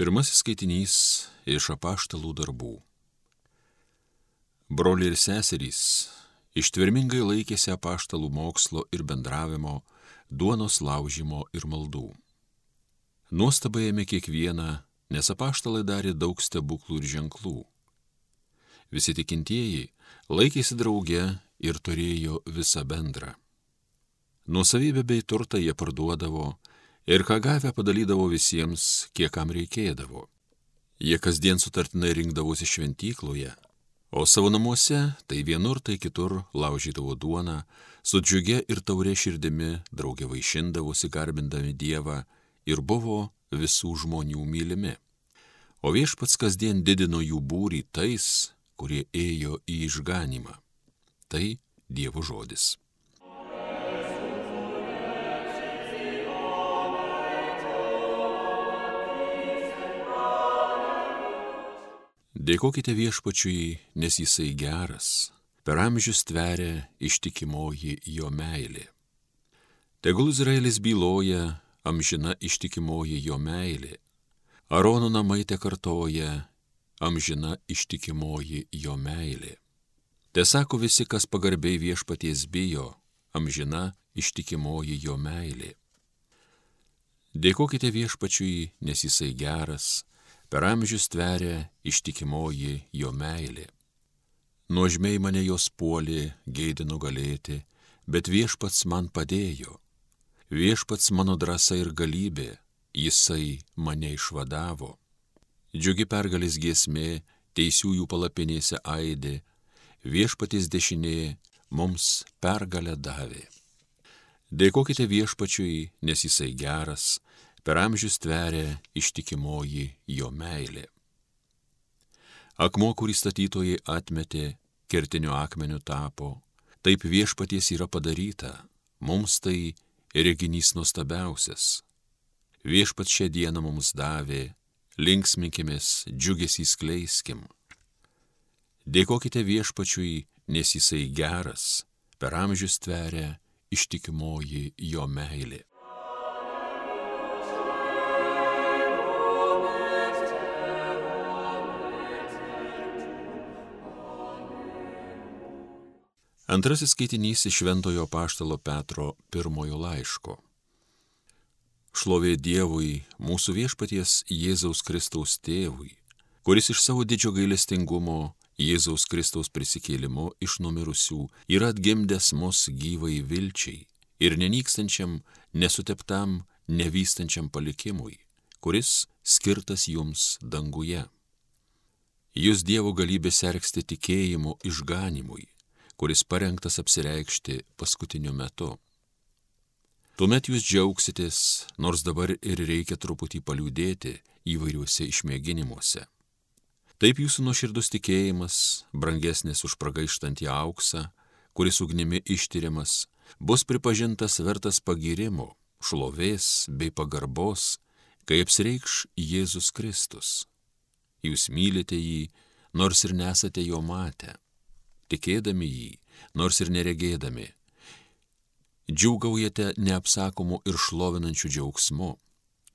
Pirmasis skaitinys iš apaštalų darbų. Broliai ir seserys ištvermingai laikėsi apaštalų mokslo ir bendravimo, duonos laužimo ir maldų. Nuostabai ėmė kiekvieną, nes apaštalai darė daug stebuklų ir ženklų. Visi tikintieji laikėsi drauge ir turėjo visą bendrą. Nuosavybę bei turtą jie parduodavo ir ką gavę padalydavo visiems, kiek kam reikėdavo. Jie kasdien sutartinai rinkdavosi šventykloje, o savo namuose tai vienur, tai kitur laužydavo duoną, su džiugia ir taurė širdimi draugė vaišindavosi garbindami Dievą ir buvo visų žmonių mylimi. O viešpats kasdien didino jų būrį tais, kurie ėjo į išganimą. Tai Dievo žodis. Dėkokite viešpačiui, nes jisai geras, per amžius tveria ištikimoji jo meilė. Tegul Izraelis byloja, amžina ištikimoji jo meilė. Arono namai te kartoja, amžina ištikimoji jo meilė. Te sako visi, kas pagarbiai viešpaties bijo, amžina ištikimoji jo meilė. Dėkokite viešpačiui, nes jisai geras, per amžius tveria ištikimoji jo meilė. Nuožmiai mane jos puolė, gėdi nugalėti, bet viešpats man padėjo. Viešpats mano drąsa ir galybė, jisai mane išvadavo. Džiugi pergalės giesmė, teisiųjų palapinėse aidė, viešpatys dešinė mums pergalę davė. Dėkokite viešpačiui, nes jisai geras, per amžius tveria ištikimoji jo meilė. Akmuo, kurį statytojai atmetė, kertiniu akmeniu tapo, taip viešpaties yra padaryta, mums tai reginys nuostabiausias. Viešpat šią dieną mums davė, linksminkimės, džiugesį skleiskim. Dėkokite viešpačiui, nes jisai geras, per amžius tveria ištikimoji jo meilė. Antrasis skaitinys iš Šventojo Paštalo Petro pirmojo laiško. Šlovė Dievui, mūsų viešpaties Jėzaus Kristaus tėvui, kuris iš savo didžio gailestingumo Jėzaus Kristaus prisikėlimu iš numirusių yra atgimdęs mus gyvai vilčiai ir nenykstančiam, nesuteptam, nevystančiam palikimui, kuris skirtas jums danguje. Jūs Dievo galybė sergsti tikėjimu išganimui kuris parengtas apsireikšti paskutiniu metu. Tuomet jūs džiaugsitės, nors dabar ir reikia truputį paliūdėti įvairiuose išmėginimuose. Taip jūsų nuoširdus tikėjimas, brangesnis už pragaištantį auksą, kuris ugnimi ištyriamas, bus pripažintas vertas pagirimo, šlovės bei pagarbos, kai apsireikš Jėzus Kristus. Jūs mylite jį, nors ir nesate jo matę tikėdami jį, nors ir neregėdami. Džiaugaujate neapsakomu ir šlovinančiu džiaugsmu,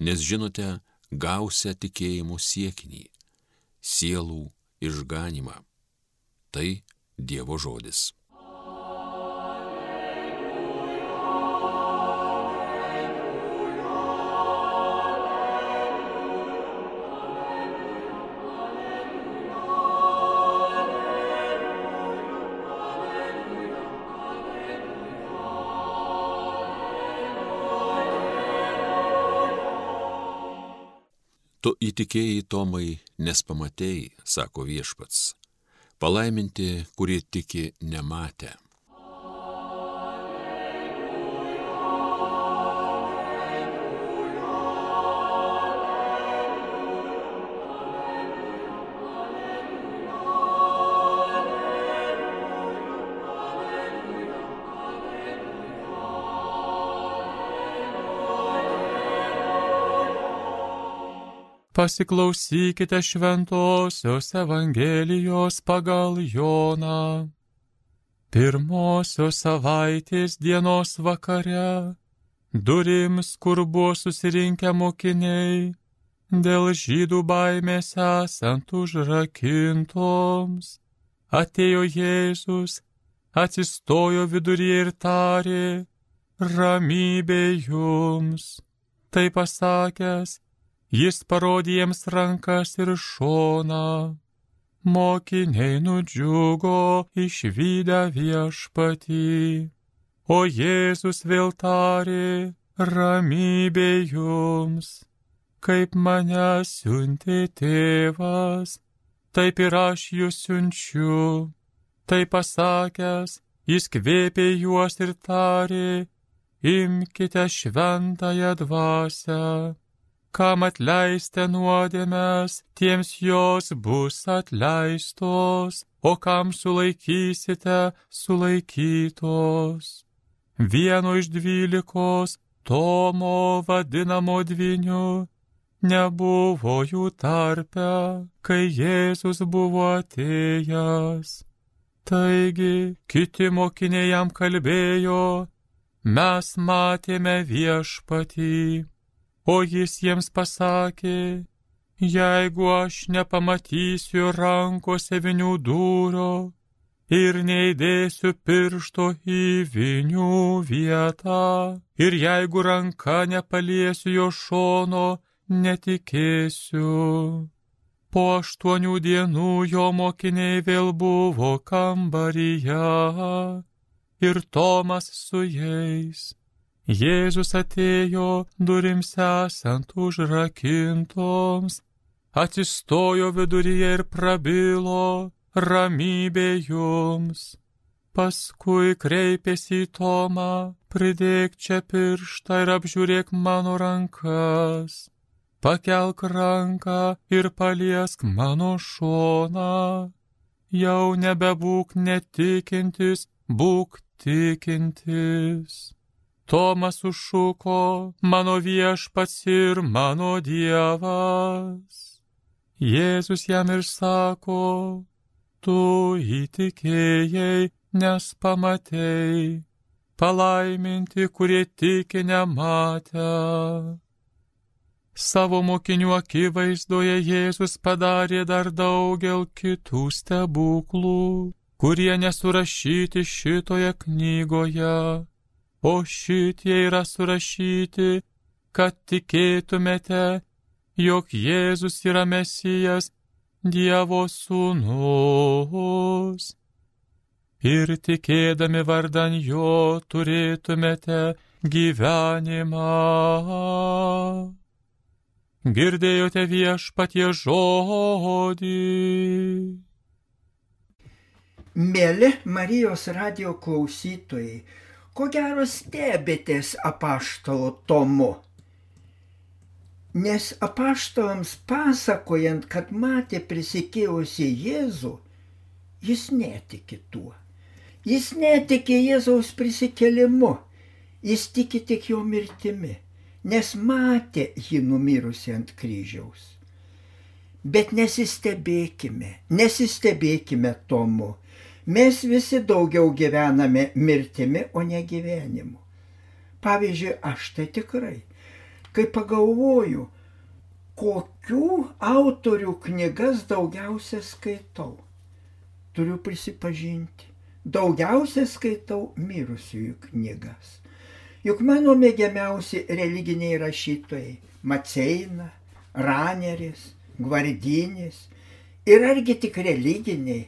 nes žinote gausią tikėjimų siekinį - sielų išganimą. Tai Dievo žodis. Tu įtikėjai Tomai, nes pamatėjai, sako viešpats. Palaiminti, kurie tiki nematę. Pasiklausykite šventosios Evangelijos pagal Joną. Pirmosios savaitės dienos vakare, durims, kur buvo susirinkę mokiniai, dėl žydų baimės esant užrakintoms. Atėjo Jėzus, atsistojo viduryje ir tarė, ramybė jums. Tai pasakęs, jis parodė jiems rankas ir šoną. Mokiniai nudžiugo išvykę viešpatį. O Jėzus vėl tarė, ramybė jums, kaip mane siuntė tėvas, taip ir aš jūs siunčiu. Tai pasakęs, jis kvėpė juos ir tarė, imkite šventąją dvasę. Kam atleiste nuodėmės, tiems jos bus atleistos, o kam sulaikysite, sulaikytos vieno iš dvylikos, Tomo vadinamo dviniu, nebuvo jų tarpe, kai Jėzus buvo atėjęs. Taigi kiti mokiniai jam kalbėjo, mes matėme viešpatį, o jis jiems pasakė, jeigu aš nepamatysiu rankose vinių dūrio ir neįdėsiu piršto į vinių vietą, ir jeigu ranka nepaliesiu jo šono, netikėsiu. Po aštuonių dienų jo mokiniai vėl buvo kambaryje ir Tomas su jais. Jėzus atėjo durims esant užrakintoms, atsistojo viduryje ir prabilo, ramybė jums. Paskui kreipėsi į Tomą, pridėk čia pirštą ir apžiūrėk mano rankas. Pakelk ranką ir paliesk mano šoną. Jau nebebūk netikintis, būk tikintis. Tomas užšuko, mano viešpats ir mano dievas. Jėzus jam ir sako, tu įtikėjai, nes pamatėjai, palaiminti, kurie tiki nematę. Savo mokinių akivaizdoje Jėzus padarė dar daugel kitų stebuklų, kurie nesurašyti šitoje knygoje, o šitie yra surašyti, kad tikėtumėte, jog Jėzus yra Mesijas, Dievo sūnus. Ir tikėdami vardan jo turėtumėte gyvenimą. Girdėjote viešpatie žodį. Mėly Marijos radio klausytojai, ko gero stebėtės apaštalo Tomu Nes apaštalams pasakojant, kad matė prisikėlusi Jėzų, jis netiki tuo. Jis netiki Jėzaus prisikėlimu, jis tiki tik jo mirtimi, nes matė jį numirusi ant kryžiaus. Bet nesistebėkime, nesistebėkime tomu. Mes visi daugiau gyvename mirtimi, o ne gyvenimu. Pavyzdžiui, aš tai tikrai kai pagalvoju, kokių autorių knygas daugiausia skaitau, turiu prisipažinti, daugiausia skaitau mirusiųjų knygas. Juk mano mėgiamiausi religiniai rašytojai - Maceina, Raneris, Gvardinis ir argi tik religiniai.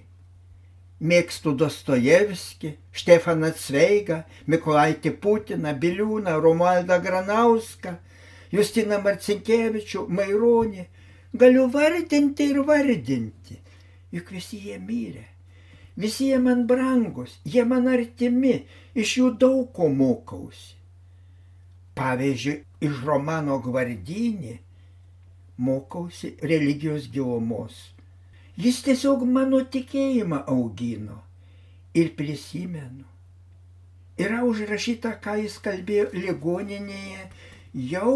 Mėgstu Dostojevskį, Štefaną Cveigą, Mikolaitį Putiną, Biliūną, Romualdą Granauską, Justiną Marcinkievičių, Maironį. Galiu vardinti ir vardinti, juk visi jie mirė. Visi jie man brangus, jie man artimi, iš jų daug ko mokausi. Pavyzdžiui, iš romano Gvardinį mokausi religijos gilumos. Jis tiesiog mano tikėjimą augino ir prisimenu. Yra užrašyta, ką jis kalbėjo ligoninėje jau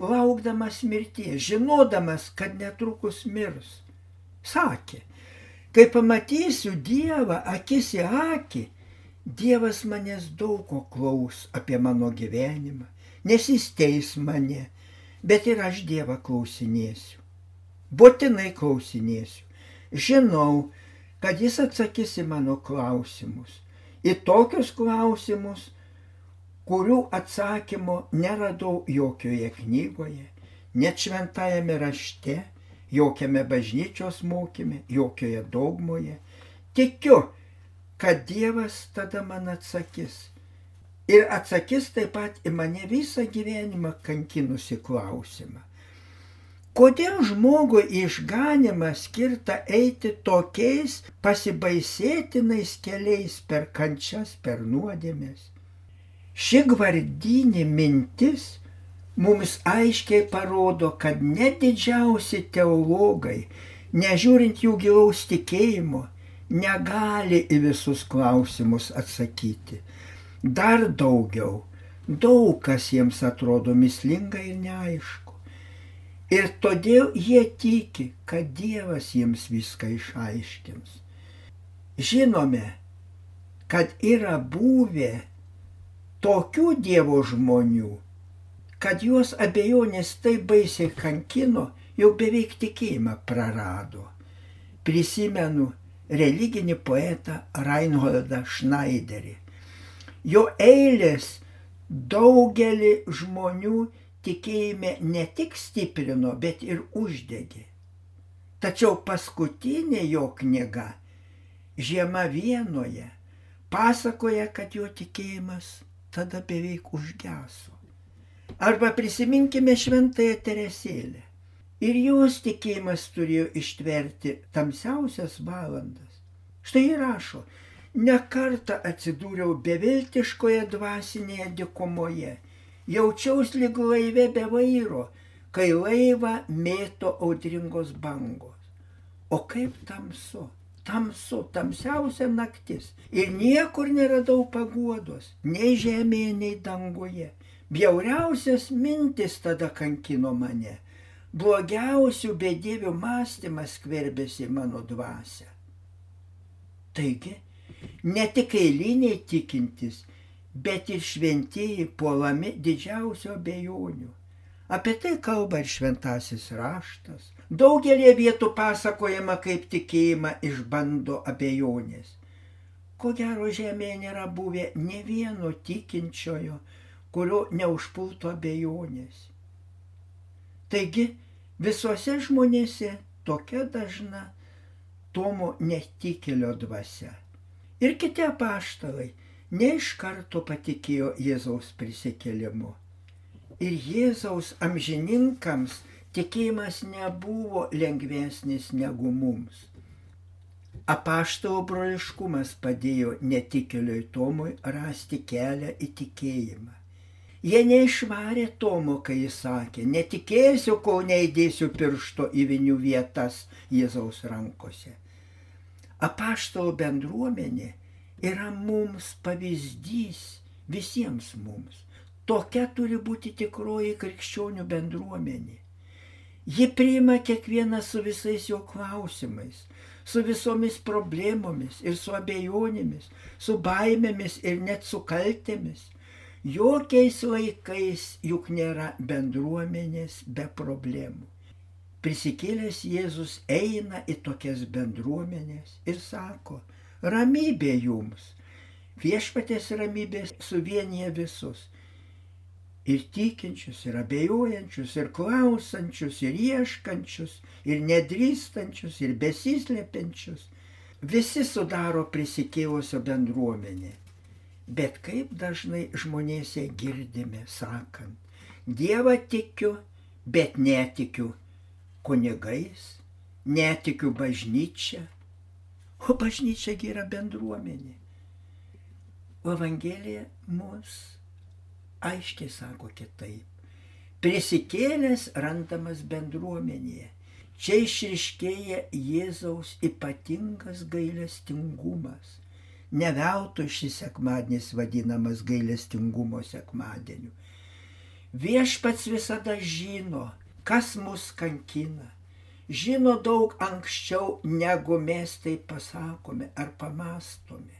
laukdamas mirties, žinodamas, kad netrukus mirs. Sakė, kai pamatysiu Dievą akis į akį, Dievas manęs daug ko klaus apie mano gyvenimą, nes jis teis mane, bet ir aš Dievą klausinėsiu. Būtinai klausinėsiu. Žinau, kad jis atsakys į mano klausimus. Į tokius klausimus, kurių atsakymo neradau jokioje knygoje, net šventajame rašte, jokiame bažnyčios mokyme, jokioje dogmoje. Tikiu, kad Dievas tada man atsakys. Ir atsakys taip pat į mane visą gyvenimą kankinusi klausimą. Kodėl žmogui išganimą skirta eiti tokiais pasibaisėtinais keliais per kančias, per nuodėmės? Ši gvardinė mintis mums aiškiai parodo, kad net didžiausi teologai, nežiūrint jų gilaus tikėjimo, negali į visus klausimus atsakyti. Dar daugiau, daug kas jiems atrodo mislinga ir neaišku. Ir todėl jie tiki, kad Dievas jiems viską išaiškins. Žinome, kad yra buvę tokių Dievo žmonių, kad juos abejonės taip baisiai kankino, jau beveik tikėjimą prarado. Prisimenu religinį poetą Reinholdą Schneiderį. Jo eilės daugelį žmonių tikėjime ne tik stiprino, bet ir uždegė. Tačiau paskutinė jo knyga Žiema vienoje pasakoja, kad jo tikėjimas tada beveik užgeso. Arba prisiminkime šventąją Teresėlę. Ir jos tikėjimas turėjo ištverti tamsiausias valandas. Štai rašo, nekartą atsidūriau beviltiškoje dvasinėje dikumoje Jaučiaus lyg laive be vairo, kai laivą mėto audringos bangos. O kaip tamsu, tamsu, tamsiausia naktis. Ir niekur neradau paguodos, nei žemėje, nei danguje. Bjauriausias mintis tada kankino mane. Blogiausių bedievių mąstymas skverbėsi mano dvasia. Taigi, ne tik eiliniai tikintis, bet ir šventieji puolami didžiausio bejonių. Apie tai kalba ir šventasis raštas. Daugelie vietų pasakojama, kaip tikėjimą išbando abejonės. Ko gero žemėje nėra buvę ne vieno tikinčiojo, kurio neužpulto abejonės. Taigi visuose žmonėse tokia dažna Tomo netikėlio dvasia. Ir kiti apaštalai ne iš karto patikėjo Jėzaus prisikėlimu. Ir Jėzaus amžininkams tikėjimas nebuvo lengvesnis negu mums. Apaštalo broliškumas padėjo netikėliui Tomui rasti kelią į tikėjimą. Jie neišvarė Tomo, kai jis sakė, netikėsiu, kol neįdėsiu piršto į vinių vietas Jėzaus rankose. Apaštalo bendruomenė yra mums pavyzdys visiems mums. Tokia turi būti tikroji krikščionių bendruomenė. Ji priima kiekvieną su visais jo klausimais, su visomis problemomis ir su abejonėmis, su baimėmis ir net su kaltėmis. Jokiais laikais juk nėra bendruomenės be problemų. Prisikėlęs Jėzus eina į tokias bendruomenės ir sako, ramybė jums. Viešpatės ramybė suvienyje visus. Ir tikinčius, ir abejojančius, ir klausančius, ir ieškančius, ir nedrįstančius, ir besislepiančius. Visi sudaro prisikėlusio bendruomenė. Bet kaip dažnai žmonėse girdime sakant, Dievą tikiu, bet netikiu kunigais, netikiu bažnyčia, O bažnyčia yra bendruomenė. O Evangelija mus aiškiai sako kitaip. Prisikėlęs randamas bendruomenėje. Čia išriškėja Jėzaus ypatingas gailestingumas. Neveltui šis sekmadienis vadinamas gailestingumo sekmadieniu. Viešpats visada žino, kas mus kankina žino daug anksčiau, negu mes tai pasakome ar pamastome.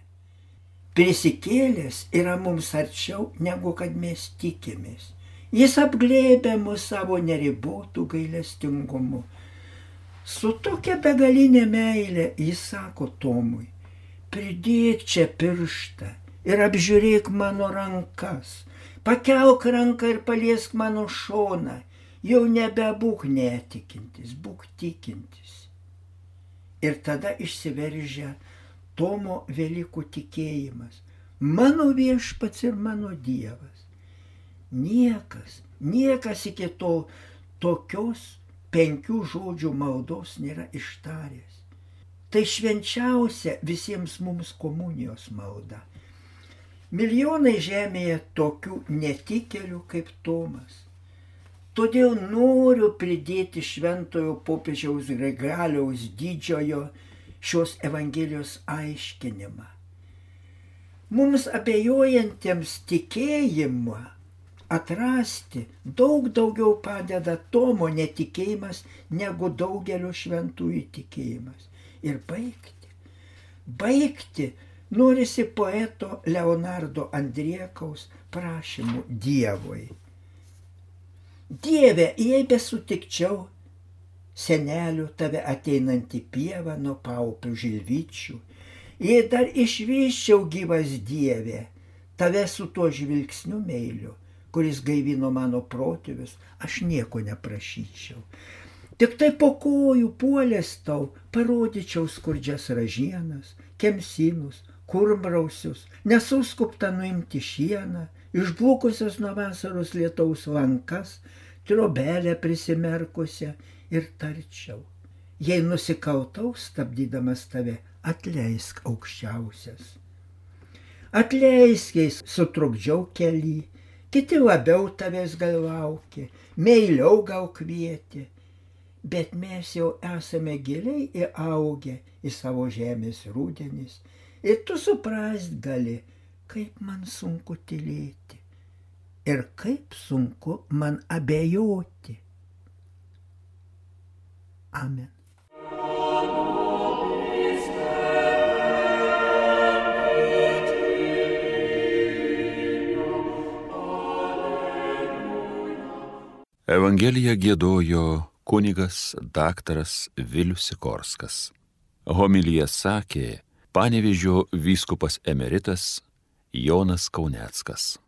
Prisikėlęs yra mums arčiau, negu kad mes tikimės. Jis apglėbė mus savo neribotų gailestingumu. Su tokia begalinė meilė jis sako Tomui, pridėk čia pirštą ir apžiūrėk mano rankas, pakelk ranką ir paliesk mano šoną, jau nebebūk netikintis, būk tikintis. Ir tada išsiveržia Tomo Velykų tikėjimas. Mano viešpats ir mano Dievas. Niekas, niekas iki to tokios penkių žodžių maldos nėra ištaręs. Tai švenčiausia visiems mums komunijos malda. Milijonai žemėje tokių netikėlių kaip Tomas. Todėl noriu pridėti šventojo popiežiaus Gregaliaus didžiojo šios Evangelijos aiškinimą. Mums abejojantiems tikėjimą atrasti daug daugiau padeda Tomo netikėjimas negu daugelio šventųjų tikėjimas. Ir baigti. Baigti norisi poeto Leonardo Andriekaus prašymų Dievui. Dieve, jei besutikčiau senelių tave ateinantį pievą nuo paupių žilvyčių, jei dar išvyščiau gyvas Dieve, tave su tuo žvilgsniu meiliu, kuris gaivino mano protėvius, aš nieko neprašyčiau. Tik tai po kojų puolės tau parodyčiau skurdžias ražienas, kemsinus, kurmrausius, nesuskupta nuimti šieną, išblukusias nuo vasaros lietaus lankas, trobelę prisimerkusią ir tarčiau. Jei nusikaltau, stabdydamas tave, atleisk aukščiausias. Atleisk, jei sutrukdžiau keli, kiti labiau tavęs gal laukia, meiliau gal kvieti, bet mes jau esame giliai įaugę į savo žemės rūdenis ir tu suprast gali, kaip man sunku tylėti ir kaip sunku man abejoti. Amen. Evangeliją gėdojo kunigas daktaras Vilius Sikorskas. Homilyje sakė panevižio vyskupas emeritas Jonas Kauneckas.